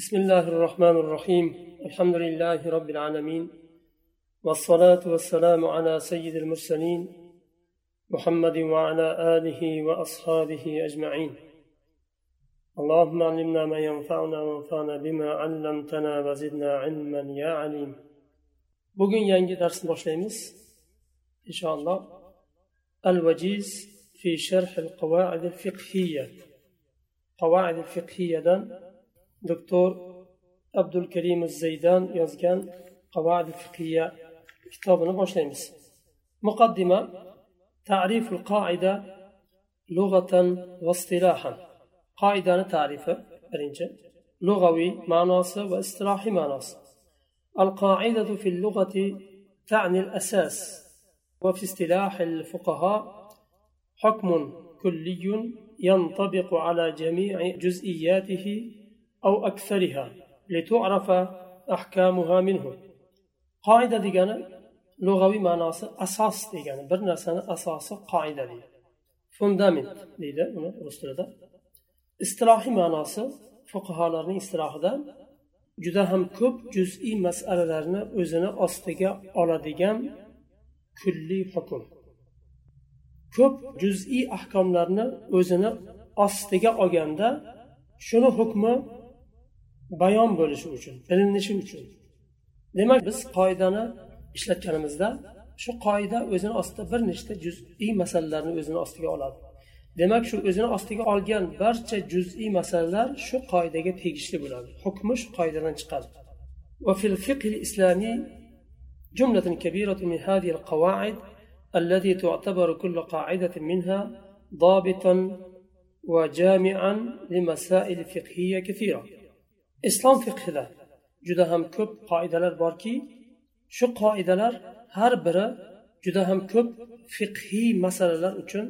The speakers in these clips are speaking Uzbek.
بسم الله الرحمن الرحيم. الحمد لله رب العالمين. والصلاة والسلام على سيد المرسلين محمد وعلى آله وأصحابه أجمعين. اللهم علمنا ما ينفعنا وانفعنا بما علمتنا وزدنا علما يا عليم. bugun yangi darsni boshlaymiz al vajiz fi sharh al qawaid al fiqhiyya qawaid al fiqhiyyadan doktor abdulkarim zaydan yozgan qavaidi fiqiya kitobini boshlaymiz muqaddima tariful qoida lug'atan vastilahan qoidani tarifi birinchi lug'aviy ma'nosi va istilohiy ma'nosi القاعدة في اللغة تعني الأساس وفي اصطلاح الفقهاء حكم كلي ينطبق على جميع جزئياته أو أكثرها لتعرف أحكامها منه قاعدة ديجانا لغوي معناص أساس ديجانا برنسان أساس قاعدة دي فوندامنت ديدا رسولة اصطلاحي معناص فقهاء اصطلاحدا juda ham ko'p juz'iy masalalarni o'zini ostiga oladigan kulliy hukm ko'p juz'iy ahkomlarni o'zini ostiga olganda shuni hukmi bayon bo'lishi uchun bilinishi uchun demak biz qoidani ishlatganimizda shu qoida o'zini ostida bir nechta juz'iy masalalarni o'zini ostiga oladi demak shu o'zini ostiga olgan barcha juz'iy masalalar shu qoidaga tegishli bo'ladi hukmi shu qoidadan chiqadi وفي الفقه الإسلامي جملة كبيرة من هذه القواعد التي تعتبر كل قاعدة منها ضابطا وجامعا لمسائل فقهية كثيرة إسلام فقه ذا juda ham ko'p qoidalar borki shu qoidalar har biri juda ham ko'p fiqhiy masalalar uchun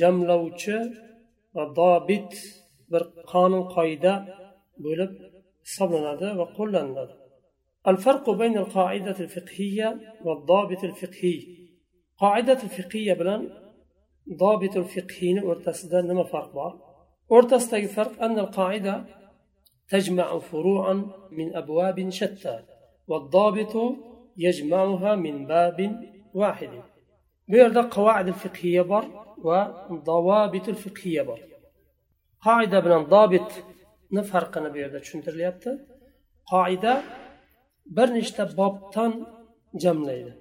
jamlovchi va dobit bir qonun qoida bo'lib hisoblanadi va qo'llaniladi الفرق بين القاعدة الفقهية والضابط الفقهي قاعدة الفقهية بلان ضابط الفقهي ورتسدا نما فرق بار ورتسدا فرق أن القاعدة تجمع فروعا من أبواب شتى والضابط يجمعها من باب واحد بيرد قواعد الفقهية بار وضوابط الفقهية بار قاعدة بلان ضابط نفرقنا بيرد tushuntiryapti qoida bir nechta bobdan jamlaydi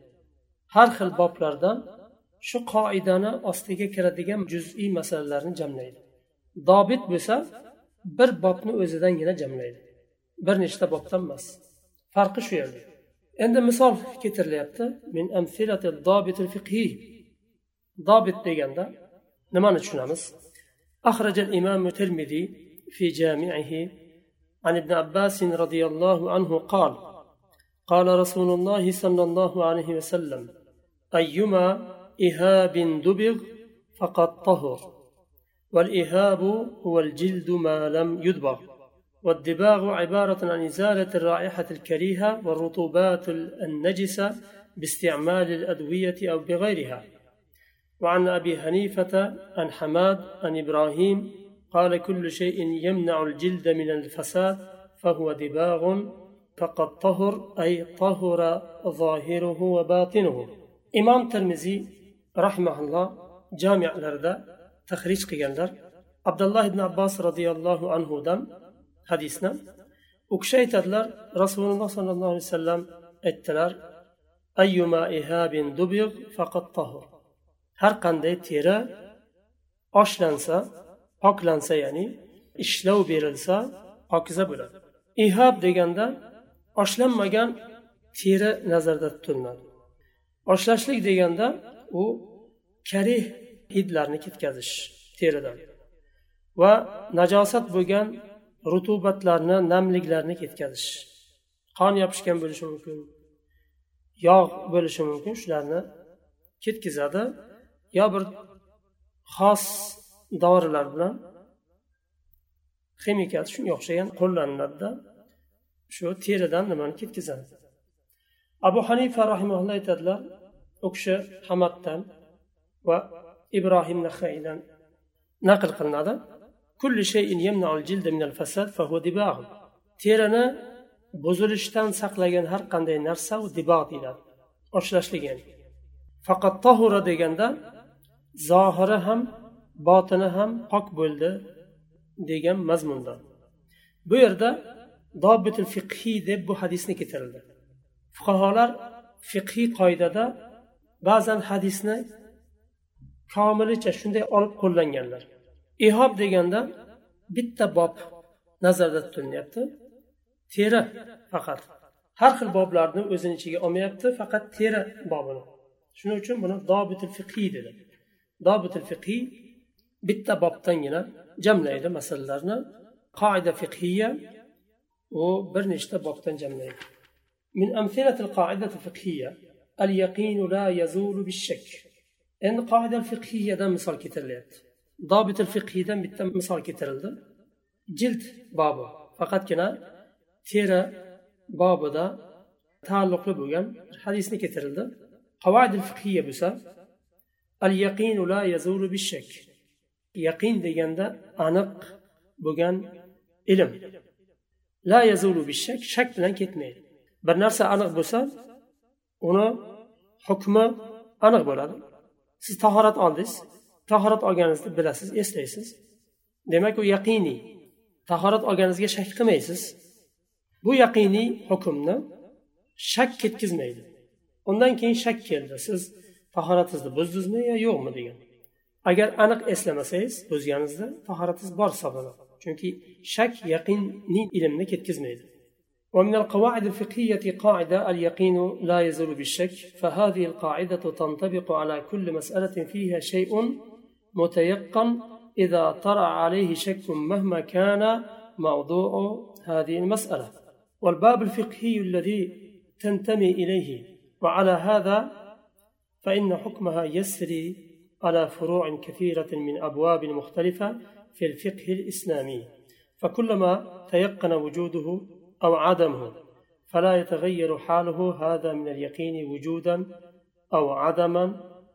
har xil boblardan shu qoidani ostiga kiradigan juz'iy masalalarni jamlaydi dobit bo'lsa bir bobni o'zidangina jamlaydi bir nechta bobdan emas farqi shu yerda endi misol keltirilyapti min amsilati dobitul fiqhiy ضابط deganda nimani tushunamiz أخرج الإمام الترمذي في جامعه عن ابن عباس رضي الله عنه قال قال رسول الله صلى الله عليه وسلم أيما إهاب دبغ فقد طهر والإهاب هو الجلد ما لم يدبغ والدباغ عبارة عن إزالة الرائحة الكريهة والرطوبات النجسة باستعمال الأدوية أو بغيرها. وعن أبي حنيفة عن حماد عن إبراهيم قال كل شيء يمنع الجلد من الفساد فهو دباغ فقد طهر أي طهر ظاهره وباطنه. إمام ترمزي رحمه الله جامع لردا tahrij qilganlar. Abdulloh ibn abbos roziyallohu anhudan hadisni. U kishi aytadilar rasululloh sollallohu alayhi vasallam aytdilar har qanday teri oshlansa poklansa ya'ni ishlov berilsa pokiza bo'ladi. Ihob deganda oshlanmagan teri nazarda tutiladi oshlashlik deganda u karih hidlarni ketkazish teridan. Va najosat bo'lgan rutubatlarni namliklarni ketkazish. Qon yopishgan bo'lishi mumkin yog' bo'lishi mumkin shularni ketkazadi. Yo bir xos dorilar bilan ximikat shunga o'xshagan qo'llaniladida shu teridan nimani ketkazadi. Abu hanifa rahimaulloh aytadilar u kishi hamaddan va ibrohim nahaydan naql qilinadi. Kulli shayin yamnaul jilda minal fasad fahuwa dibagh terini buzilishdan saqlagan har qanday narsa u dibog' deyiladi. Ochlashlik ya'ni. Faqat tohura deganda zohiri ham botini ham pok bo'ldi degan mazmunda. Bu yerda الفقهي fiqhiy deb bu hadisni keltirildi. فقهي fiqhiy qoidada ba'zan hadisni komilicha shunday olib qo'llanganlar. Ihob deganda bitta bob nazarda tutilyapti. Teri faqat. Har xil boblarni o'zini ichiga olmayapti faqat teri bobini. Shuning uchun buni dobitil fiqiy dedi. Dobitil fiqiy bitta bobdangina jamlaydi masalalarni qoida fiqiya u bir nechta bobdan jamlaydi. Min amsilatil qoidati fiqhiya al yaqinu la yazulu bishak. Endi qoida fiqhiyadan misol keltirilyapti. Dobitil fiqhiydan bitta misol keltirildi. Jild bobi. Faqatgina teri bobida taalluqli bo'lgan hadisni keltirildi. Qavoid fiqhiya bo'lsa al yaqinu la yazulu bishak. Yaqin deganda aniq bo'lgan ilm. La yazulu bishak shak bilan ketmaydi. Bir narsa aniq bo'lsa uni hukmi aniq bo'ladi. Siz tahorat oldingiz tahorat olganingizni bilasiz eslaysiz. Demak u yaqiniy tahorat olganingizga shak qilmaysiz. Bu yaqiniy hukmni shak ketkazmaydi. Undan keyin shak keldi. Siz tahoratingizni buzdingizmi yo yo'qmi degan. Agar aniq eslamasangiz buzganingizda tahoratingiz bor hisoblanadi. Chunki shak yaqiniy ilmni ketkazmaydi. ومن القواعد الفقهية قاعدة اليقين لا يزول بالشك فهذه القاعدة تنطبق على كل مسألة فيها شيء متيقن إذا طرأ عليه شك مهما كان موضوع هذه المسألة. والباب الفقهي الذي تنتمي إليه وعلى هذا فإن حكمها يسري على فروع كثيرة من أبواب مختلفة في الفقه الإسلامي. فكلما تيقن وجوده أو عدمه فلا يتغير حاله هذا من اليقين وجودا أو عدما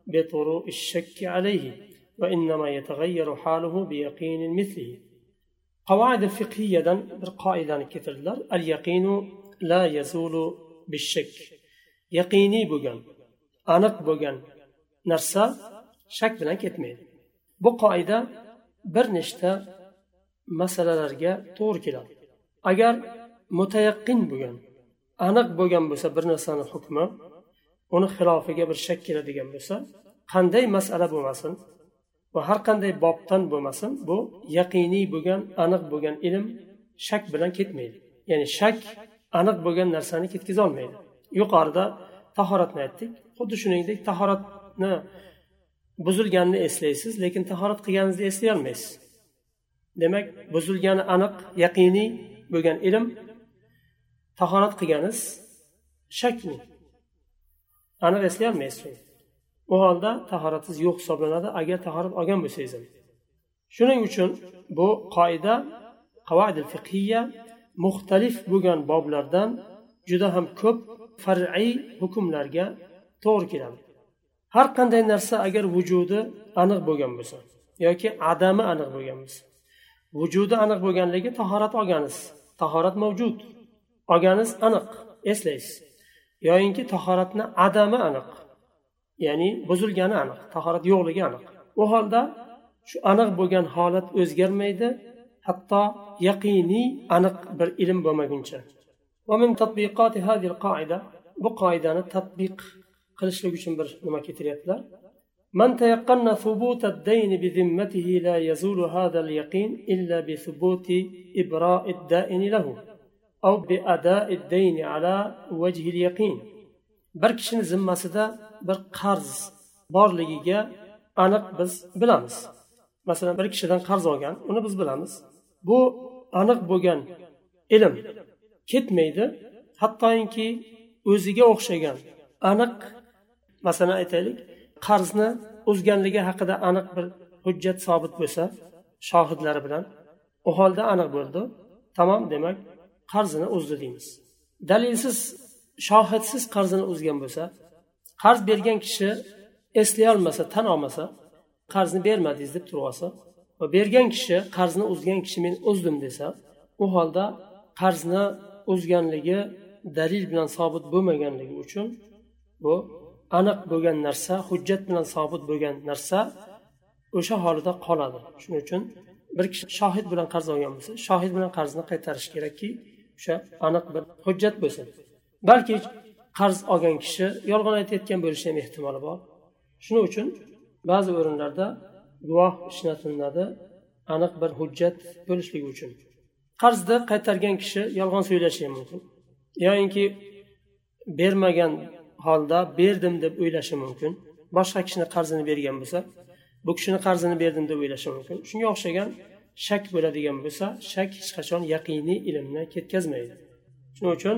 بطروء الشك عليه وإنما يتغير حاله بيقين مثله. قواعد الفقهية قائدا كثير اليقين لا يزول بالشك. يقيني بغن أنق بغن نرسا شك ketmaydi bu qoida bir nechta masalalarga to'g'ri keladi agar mutayaqqin bo'lgan aniq bo'lgan bo'lsa bir narsani hukmi uni xilofiga bir shak keladigan bo'lsa qanday masala bo'lmasin va har qanday bobdan bo'lmasin bu yaqiniy bo'lgan aniq bo'lgan ilm shak bilan ketmaydi. Ya'ni shak aniq bo'lgan narsani ketkazolmaydi yuqorida tahoratni aytdik. Xuddi shuningdek tahoratni buzilganini eslaysiz lekin tahorat qilganingizni eslay olmaysiz. Demak buzilgani aniq yaqiniy bo'lgan ilm tahorat qilganingiz shakmi aniq eslay olmaysiz u holda tahoratingiz yo'q hisoblanadi. Agar tahorat olgan bo'lsangiz ham. Shuning uchun bu qoida qavoidil fiqhiya muxtalif bo'lgan boblardan juda ham ko'p far'iy hukmlarga to'g'ri keladi. Har qanday narsa agar vujudi aniq bo'lgan bo'lsa yoki adami aniq bo'lgan bo'lsa vujudi aniq bo'lganligi tahorat olganiz tahorat mavjud. olganingiz aniq eslaysiz yoyinki tahoratni adami aniq ya'ni buzilgani aniq tahorat yo'qligi aniq u holda shu aniq bo'lgan holat o'zgarmaydi hatto yaqiniy aniq bir ilm bo'lmaguncha bu qoidani tadbiq qilishlik uchun bir nima keltiryaptilar من تيقن ثبوت الدين بذمته لا يزول هذا اليقين إلا بثبوت إبراء الدائن له أو بأداء الدين على وجه اليقين bir kishini zimmasida bir qarz borligiga aniq biz bilamiz masalan bir kishidan qarz olgan uni biz bilamiz bu aniq bo'lgan ilm ketmaydi hattoki o'ziga o'xshagan aniq masalan aytaylik qarzni uzganligi haqida aniq bir hujjat sobit bo'lsa shohidlari bilan u holda aniq bo'ldi tamom demak qarzini uzdi deymiz dalilsiz shohidsiz qarzini uzgan bo'lsa qarz bergan kishi eslay olmasa tan olmasa qarzni bermadingiz deb turib olsa va bergan kishi qarzni uzgan kishi men uzdim desa u holda qarzni o'zganligi dalil bilan sobit bo'lmaganligi uchun bu aniq bo'lgan narsa hujjat bilan sobit bo'lgan narsa o'sha holida qoladi. Shuning uchun bir kishi shohid bilan qarz olgan bo'lsa shohid bilan qarzni qaytarish kerakki o'sha aniq bir hujjat bo'lsin. Balki qarz olgan kishi yolg'on aytayotgan bo'lishi ham ehtimoli bor. Shuning uchun ba'zi o'rinlarda guvoh ishlatilinadi aniq bir hujjat bo'lishligi uchun. Qarzni qaytargan kishi yolg'on so'ylashi ham mumkin yoyinki bermagan holda berdim deb o'ylashi mumkin. Boshqa kishini qarzini bergan bo'lsa bu kishini qarzini berdim deb o'ylashi mumkin. Shunga o'xshagan shak bo'ladigan bo'lsa shak hech qachon yaqiniy ilmni ketkazmaydi shuning uchun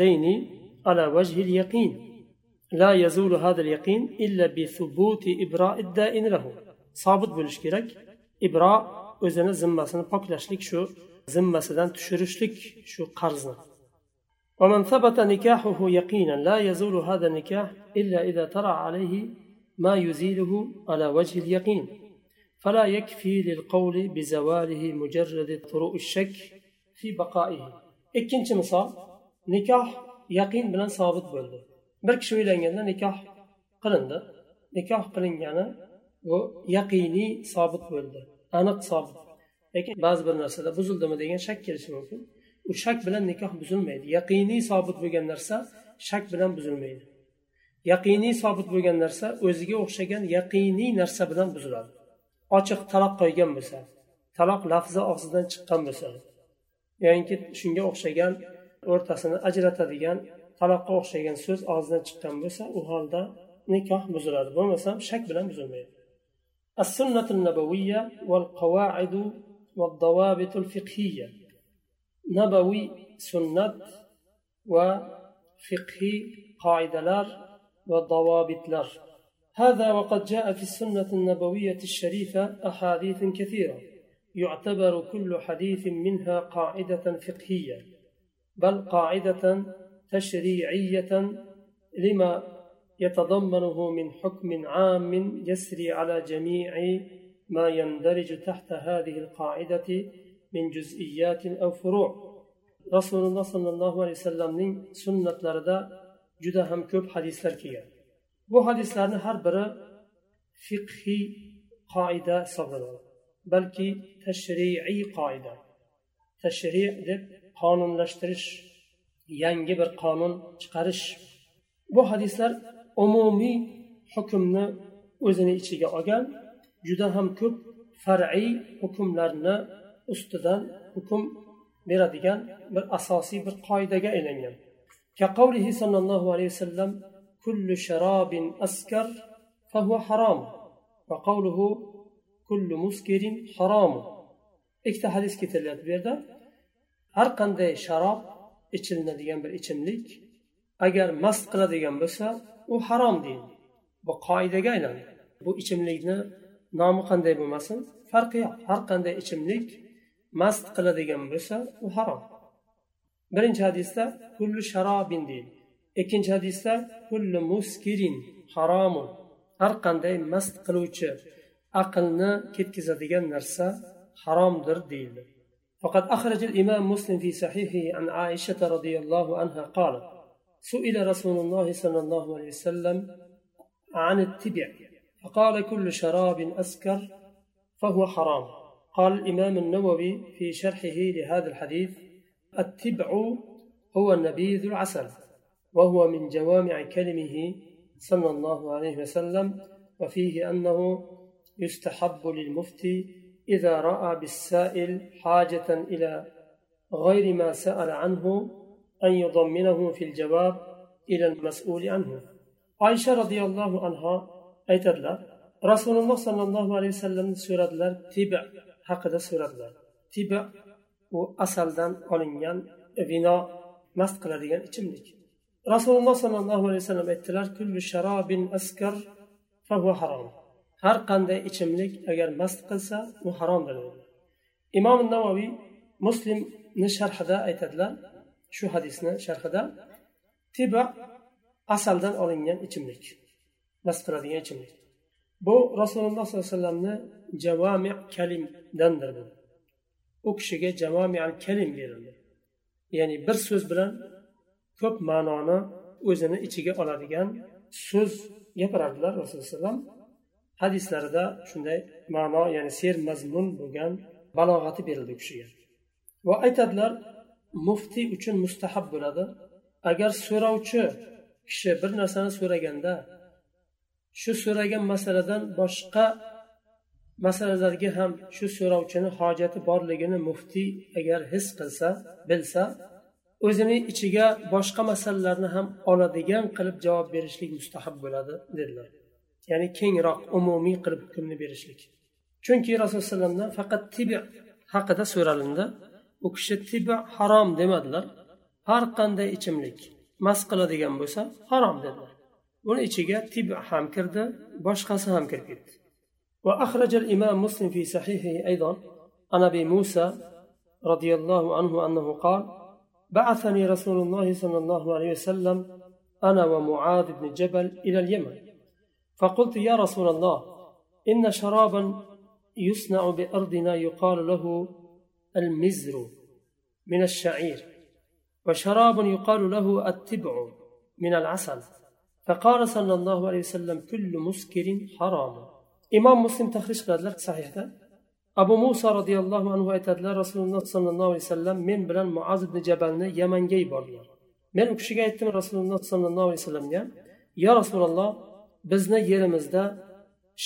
dayni ala vajhil yaqin la yazulu hadal yaqin illa bi thubuti ibra'i da'in lahu sobit bo'lishi kerak ibro o'zini zimmasini poklashlik shu zimmasidan tushirishlik shu qarzni ومن ثبت نكاحه يقينا لا يزول هذا النكاح إلا إذا ترى عليه ما يزيله على وجه اليقين فلا يكفي للقول بزواله مجرد طرق الشك في بقائه ikkinchi misol nikoh yaqin bilan sobit bo'ldi bir kishi uylanganda nikoh qilindi nikoh qilingani bu yaqiniy sobit bo'ldi aniq sobit lekin ba'zi bir narsada buzildimi degan shak kelishi mumkin u shak bilan nikoh buzilmaydi yaqiniy sobit bo'lgan narsa shak bilan buzilmaydi yaqiniy sobit bo'lgan narsa o'ziga o'xshagan yaqiniy narsa bilan buziladi ochiq taloq qo'ygan bo'lsa taloq lafzi og'zidan chiqqan bo'lsa yoinki shunga o'xshagan o'rtasini ajratadigan taloqqa o'xshagan so'z og'zidan chiqqan bo'lsa u holda nikoh buziladi bo'lmasam shak bilan buzilmaydi السنة النبوية والقواعد والضوابط الفقهية نبوي سنة وفقهي قاعدة وضوابط لر هذا وقد جاء في السنة النبوية الشريفة أحاديث كثيرة يعتبر كل حديث منها قاعدة فقهية بل قاعدة تشريعية لما يتضمنه من حكم عام يسري على جميع ما يندرج تحت هذه القاعدة من جزئيات أو فروع. رسول الله صلى الله عليه وسلم سنة juda ham ko'p hadislar kelgan bu hadislarni har biri fiqhiy qoida hisoblanadi balki tashriiy qoida tashri deb qonunlashtirish yangi bir qonun chiqarish bu hadislar umumiy hukmni o'zini ichiga olgan juda ham ko'p far'iy hukmlarni ustidan hukm beradigan bir asosiy bir qoidaga aylangan كقوله صلى الله عليه وسلم كل شراب أسكر فهو حرام وقوله كل مسكر حرام ikkita hadis keltiryapti bu yerda har qanday sharob ichilinadigan bir ichimlik agar mast qiladigan bo'lsa u harom deyildi bu qoidaga aylandi bu ichimlikni nomi qanday bo'lmasin farqi yo'q har qanday ichimlik mast qiladigan bo'lsa u harom birinchi hadisda kullu sharobin deydi Ikkinchi hadisda muskirin haromun har qanday mast qiluvchi aqlni ketkazadigan narsa haromdir deyildi. فقد أخرج الإمام مسلم في صحيحه عن عائشة رضي الله عنها قالت سئل رسول الله صلى الله عليه وسلم عن التبع فقال كل شراب أسكر فهو حرام قال الإمام النووي في شرحه لهذا الحديث التبع هو نبيذ العسل وهو من جوامع كلمه صلى الله عليه وسلم وفيه أنه يستحب للمفتي إذا رأى بالسائل حاجة إلى غير ما سأل عنه أن يضمنه في الجواب إلى المسؤول عنه. عائشة رضي الله عنها aytadilar rasululloh sollallohu alayhi vasallamni so'radilar tiba haqida so'radilar tiba u asaldan olingan vino mast qiladigan ichimlik rasululloh sollallohu alayhi vasallam aytdilar kullu sharobin askar fahu harom har qanday ichimlik agar mast qilsa u haromdir imom navoiy muslimni sharhida aytadilar shu hadisni sharhida tiba asaldan olingan ichimlik mast qiladigan ichimlik. Bu rasululloh sollallohu alayhi vasallamni javami kalimdandir bu u kishiga javami kalim berildi. Ya'ni bir so'z bilan ko'p ma'noni o'zini ichiga oladigan so'z gapirardilar rasululloh alayhi hadislarida shunday ma'no ya'ni ser mazmun bo'lgan balog'ati berildi u kishiga va aytadilar muftiy uchun mustahab bo'ladi. Agar so'rovchi kishi bir narsani so'raganda shu so'ragan masaladan boshqa masalalarga ham shu so'rovchini hojati borligini muftiy agar his qilsa bilsa o'zini ichiga boshqa masalalarni ham oladigan qilib javob berishlik mustahab bo'ladi dedilar ya'ni kengroq umumiy qilib hukmni berishlik chunki rasululloh alayhi vasallamdan faqat tibi haqida so'ralindi u kishi tibi harom demadilar har qanday ichimlik mast qiladigan bo'lsa harom dedilar buni ichiga tib ham kirdi boshqasi ham kirib ketdi وأخرج الإمام مسلم في صحيحه أيضا عن أبي موسى رضي الله عنه أنه قال بعثني رسول الله صلى الله عليه وسلم أنا ومعاذ بن جبل إلى اليمن. فقلت يا رسول الله إن شرابا يصنع بأرضنا يقال له المزر من الشعير وشراب يقال له التبع من العسل. فقال صلى الله عليه وسلم كل مسكر حرام. إمام مسلم تخرج قال صحيح abu muso roziyallohu anhu aytadilar rasululloh sollallohu alayhi vasallam men bilan muaz ibn jabalni yamanga yubordilar. Men u kishiga aytdim rasululloh sollallohu alayhi vasallamga yo rasululloh bizni yerimizda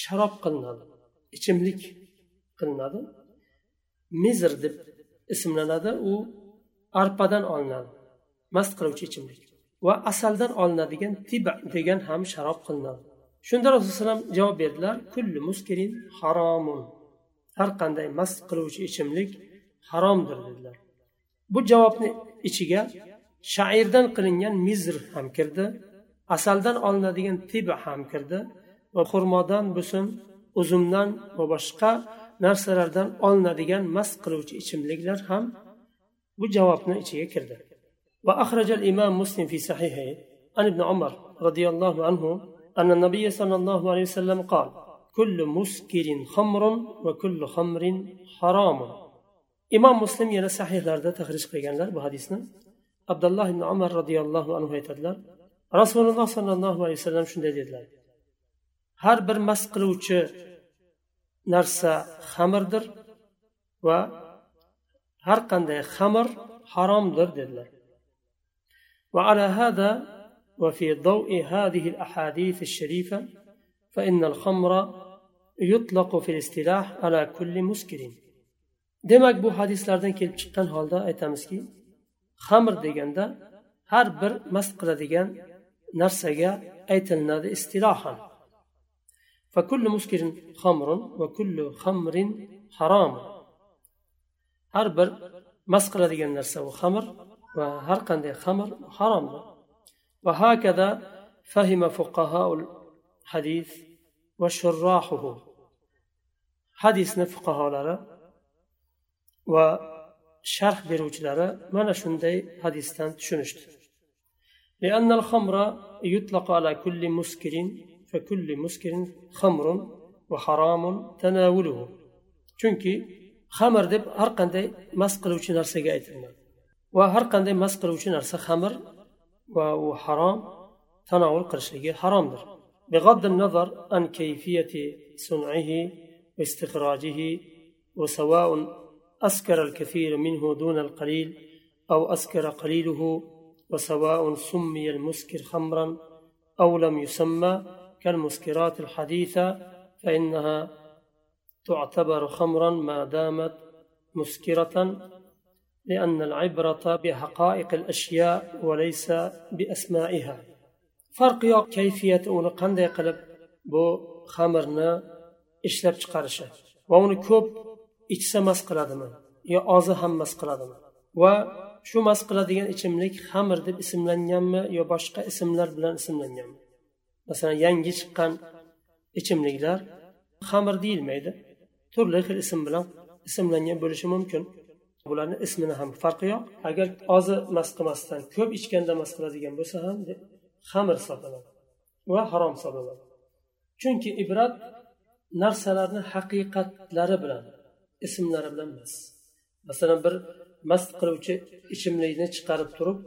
sharob qilinadi ichimlik qilinadi mizr deb ismlanadi u arpadan olinadi mast qiluvchi ichimlik va asaldan olinadigan tiba degan ham sharob qilinadi. Shunda rasululloh alayhi javob berdilar kullu muskirin haromun har qanday mast qiluvchi ichimlik haromdir dedilar bu javobni ichiga shairdan qilingan mizr ham kirdi asaldan olinadigan tiba ham kirdi va xurmodan bo'lsin uzumdan va boshqa narsalardan olinadigan mast qiluvchi ichimliklar ham bu javobni ichiga kirdi وأخرج الإمام مسلم في صحيحه عن ابن عمر رضي الله عنه أن النبي صلى الله عليه وسلم قال كل مسكر خمر وكل خمر حرام. إمام مسلم ينا صحيح لاردة تخرج قيان لار بحديثنا عبد الله بن عمر رضي الله عنه يتد لار رسول الله صلى الله عليه وسلم شن دي لار هر بر نرسى خمر در و هر قنده خمر حرام در دي وعلى هذا وفي ضوء هذه الأحاديث الشريفة فإن الخمر يطلق في الاصطلاح على كل مسكر demak bu hadislardan kelib chiqqan holda aytamizki xamir deganda har bir mast qiladigan narsaga aytilinadi istilohan فكل مسكر خمر وكل خمر حرام har bir mast qiladigan narsa u xamir va har qanday xamir haromdir وهكذا فهم فقهاء الحديث وشراحه hadisni fuqaholari va sharh beruvchilari mana shunday hadisdan tushunishdi لأن الخمر يطلق على كل مسكر فكل مسكر خمر وحرام تناوله chunki xamir deb har qanday mast qiluvchi narsaga aytiladi va har qanday mast qiluvchi narsa xamir va u harom tanovul qilishligi haromdir بغض النظر عن كيفية صنعه واستخراجه وسواء أسكر الكثير منه دون القليل أو أسكر قليله وسواء سمي المسكر خمرا أو لم يسمى كالمسكرات الحديثة فإنها تعتبر خمرا ما دامت مسكرة لأن العبرة بحقائق الأشياء وليس بأسمائها. Farqi yo'q kayfiyati uni qanday qilib bu xamirni ishlab chiqarishi va uni ko'p ichsa mast qiladimi yo ozi ham mast qiladimi? Va shu mast qiladigan ichimlik xamir deb ismlanganmi yo boshqa ismlar bilan ismlanganmi? Masalan yangi chiqqan ichimliklar xamir deyilmaydi. Turli xil ism bilan ismlangan bo'lishi mumkin. Bularni ismini ham farqi yo'q. Agar ozi mast qilmasdan ko'p ichganda mast qiladigan bo'lsa ham xamir hisoblanadi va harom hisoblanadi chunki ibrat narsalarni haqiqatlari bilan ismlari bilan emas. Masalan bir mast qiluvchi ichimlikni chiqarib turib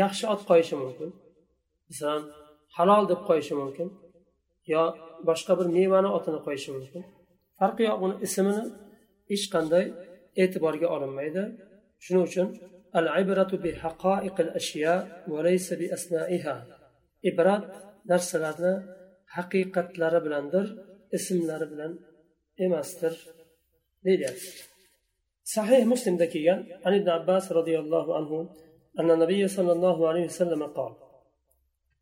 yaxshi ot qo'yishi mumkin. Masalan halol deb qo'yishi mumkin yo boshqa bir mevani otini qo'yishi mumkin. Farqi yo'q uni ismini hech qanday e'tiborga olinmaydi. شنو شن؟ العبرة بحقائق الأشياء وليس بأسمائها. عبرة نرس لنا حقيقة لربلندر اسم لرب إماستر إماستر صحيح مسلم ذكيا عن ابن عباس رضي الله عنه أن النبي صلى الله عليه وسلم قال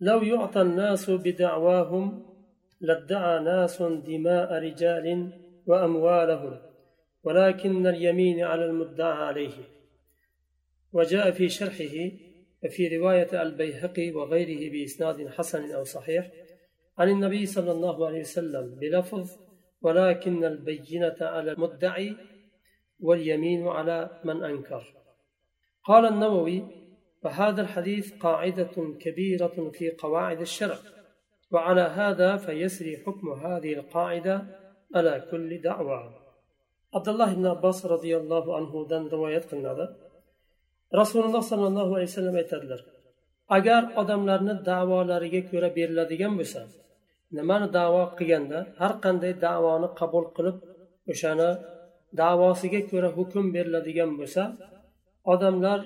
لو يعطى الناس بدعواهم لادعى ناس دماء رجال وأموالهم ولكن اليمين على المدعى عليه. وجاء في شرحه في رواية البيهقي وغيره بإسناد حسن أو صحيح عن النبي صلى الله عليه وسلم بلفظ ولكن البينة على المدعي واليمين على من أنكر قال النووي وهذا الحديث قاعدة كبيرة في قواعد الشرع وعلى هذا فيسري حكم هذه القاعدة على كل دعوة عبد الله بن عباس رضي الله عنه دن رواية قلنا rasululloh sollallohu alayhi vasallam aytadilar agar odamlarni da'volariga ko'ra beriladigan bo'lsa nimani davo qilganda har qanday davoni qabul qilib o'shani davosiga ko'ra hukm beriladigan bo'lsa odamlar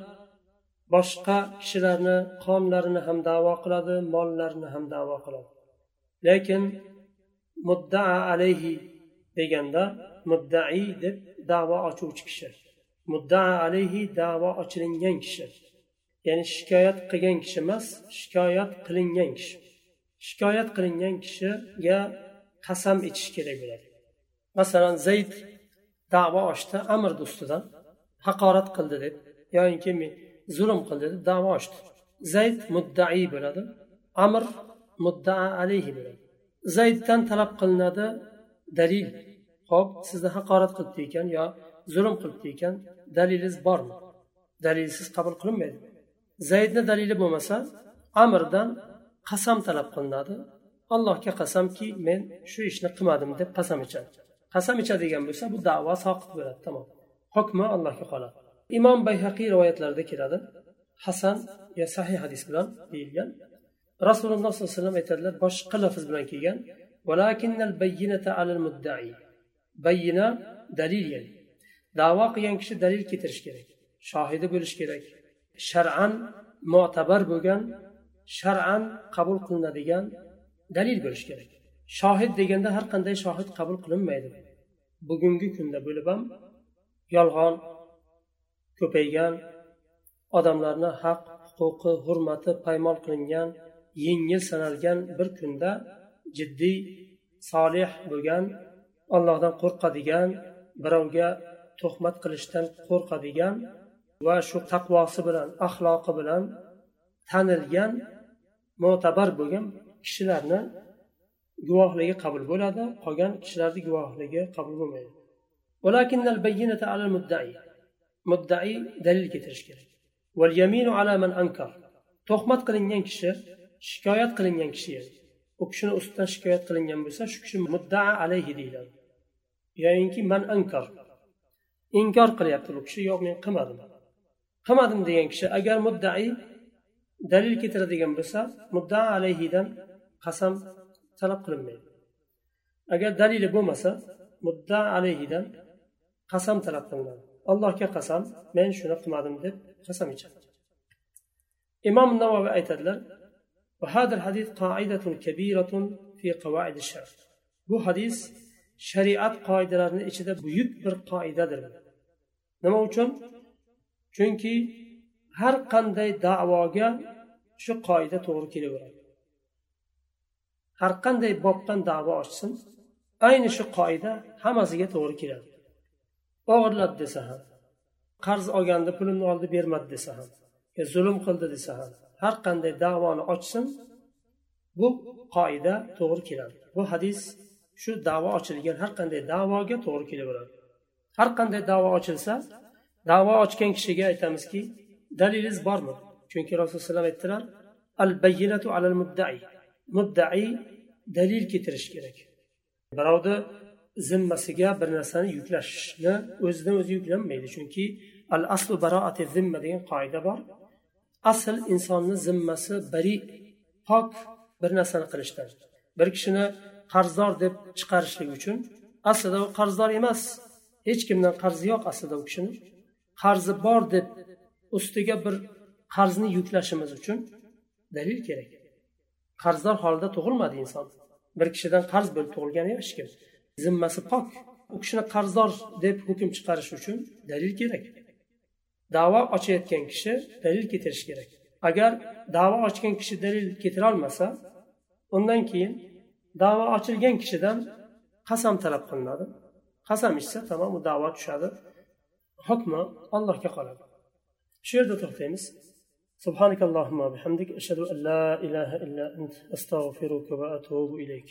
boshqa kishilarni qonlarini ham davo qiladi mollarini ham davo qiladi. Lekin muddaa alayhi deganda muddai deb davo ochuvchi kishi mudda alayhi davo ochilingan kishi. Ya'ni shikoyat qilgan kishi emas shikoyat qilingan kishi. Shikoyat qilingan kishiga qasam ichish kerak bo'ladi. Masalan zayd davo ochdi amrni ustidan haqorat qildi deb yoyinki zulm qildi deb davo ochdi. Zayd muddai bo'ladi amr muddaa alayhi bo'ladi. Zayddan talab qilinadi dalil. Ho'p sizni haqorat qilibdi ekan yo zulm qilibdi ekan dalilingiz bormi? Dalilsiz qabul qilinmaydi. Zaydni dalili bo'lmasa amirdan qasam talab qilinadi. Allohga qasamki men shu ishni qilmadim deb qasam ichadi. Qasam ichadigan bo'lsa bu davo soqit bo'ladi tamom. Hukmi allohga qoladi. Imom bayhaqiy rivoyatlarida keladi. Hasan yo sahih hadis bilan deyilgan. Rasululloh sollallohu alayhi vasallam aytadilar boshqa lafz bilan kelgan bayyina dalil yani. Davo qilgan kishi dalil keltirishi kerak shohidi bo'lishi kerak. Shar'an mo'tabar bo'lgan shar'an qabul qilinadigan dalil bo'lishi kerak. Shohid deganda har qanday shohid qabul qilinmaydi. Bugungi kunda bo'lib ham yolg'on ko'paygan odamlarni haq huquqi hurmati paymol qilingan yengil sanalgan bir kunda jiddiy solih bo'lgan allohdan qo'rqadigan birovga tuhmat qilishdan qo'rqadigan va shu taqvosi bilan axloqi bilan tanilgan mo'tabar bo'lgan kishilarni guvohligi qabul bo'ladi. Qolgan kishilarni guvohligi qabul bo'lmaydi. Muddai. Dalil keltirish kerak. Tuhmat qilingan kishi shikoyat qilingan kishi u kishini ustidan shikoyat qilingan bo'lsa shu kishi muddaa alayhi deyiladi. Yoyinki man ankar. inkor qilyapti bu kishi yo'q men qilmadim qilmadim degan kishi agar muddai dalil keltiradigan bo'lsa muddaa alayhidan qasam talab qilinmaydi agar dalili bo'lmasa mudda alayhidan qasam talab qilinadi allohga qasam men shuni qilmadim deb qasam ichadi imom navoiy aytadilar وهذا الحديث قاعدة كبيرة في قواعد الشرع bu hadis shariat qoidalarini ichida buyuk bir qoidadir Nima uchun? Chunki har qanday da'voga shu qoida to'g'ri kelaveradi. Har qanday bobdan davo ochsin ayni shu qoida hammasiga to'g'ri keladi. O'g'irladi desa ham qarz olganda pulimni oldi bermadi desa ham zulm qildi desa ham har qanday davoni ochsin bu qoida to'g'ri keladi. Bu hadis shu davo ochilgan har qanday davoga to'g'ri kelaveradi. Har qanday davo ochilsa davo ochgan kishiga aytamizki dalilingiz bormi? Chunki rasululloh alayhi aytdilar al bayyinatu alal muddai muddai dalil keltirish kerak. Birovni zimmasiga bir narsani yuklashni o'zidan o'zi yuklanmaydi. Chunki al aslu baroati zimma degan qoida bor. Asl insonni zimmasi bari pok bir narsani qilishdan. Bir kishini qarzdor deb chiqarishlik uchun aslida u qarzdor emas. Hech kimdan qarzi yo'q aslida u kishini. Qarzi bor deb ustiga bir qarzni yuklashimiz uchun dalil kerak. Qarzdor holida tug'ilmadi inson. Bir kishidan qarz bo'lib tug'ilgani yo'q hech kim. Zimmasi pok. U kishini qarzdor deb hukm chiqarish uchun dalil kerak. Davo ochayotgan kishi dalil keltirishi kerak. Agar davo ochgan kishi dalil keltirolmasa undan keyin davo ochilgan kishidan qasam talab qilinadi. Qasam ichsa tamom u davo tushadi hukmi allohga qoladi shu yerda to'xtaymiz سبحانك اللهم وبحمدك أشهد أن لا إله إلا أنت أستغفرك وأتوب إليك